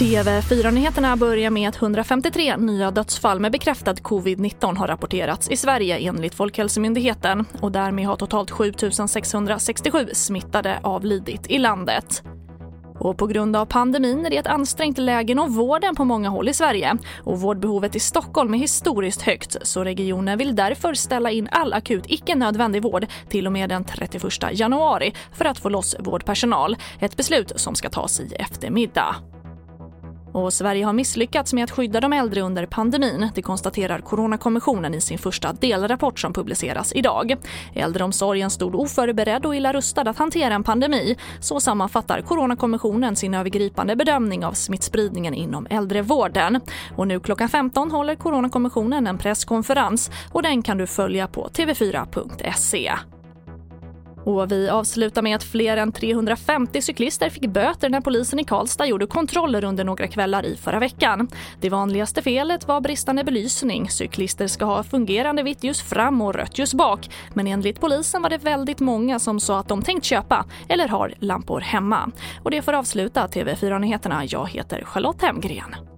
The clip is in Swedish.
TV4-nyheterna börjar med att 153 nya dödsfall med bekräftad covid-19 har rapporterats i Sverige enligt Folkhälsomyndigheten och därmed har totalt 7 667 smittade avlidit i landet. Och på grund av pandemin är det ett ansträngt läge inom vården på många håll i Sverige. Och vårdbehovet i Stockholm är historiskt högt så regionen vill därför ställa in all akut icke nödvändig vård till och med den 31 januari för att få loss vårdpersonal. Ett beslut som ska tas i eftermiddag. Och Sverige har misslyckats med att skydda de äldre under pandemin. Det konstaterar Coronakommissionen i sin första delrapport som publiceras idag. Äldreomsorgen stod oförberedd och illa rustad att hantera en pandemi. Så sammanfattar Coronakommissionen sin övergripande bedömning av smittspridningen inom äldrevården. Och nu klockan 15 håller Coronakommissionen en presskonferens och den kan du följa på tv4.se. Och vi avslutar med att fler än 350 cyklister fick böter när polisen i Karlstad gjorde kontroller under några kvällar i förra veckan. Det vanligaste felet var bristande belysning. Cyklister ska ha fungerande vitt ljus fram och rött ljus bak. Men enligt polisen var det väldigt många som sa att de tänkt köpa eller har lampor hemma. Och det får avsluta TV4 Nyheterna. Jag heter Charlotte Hemgren.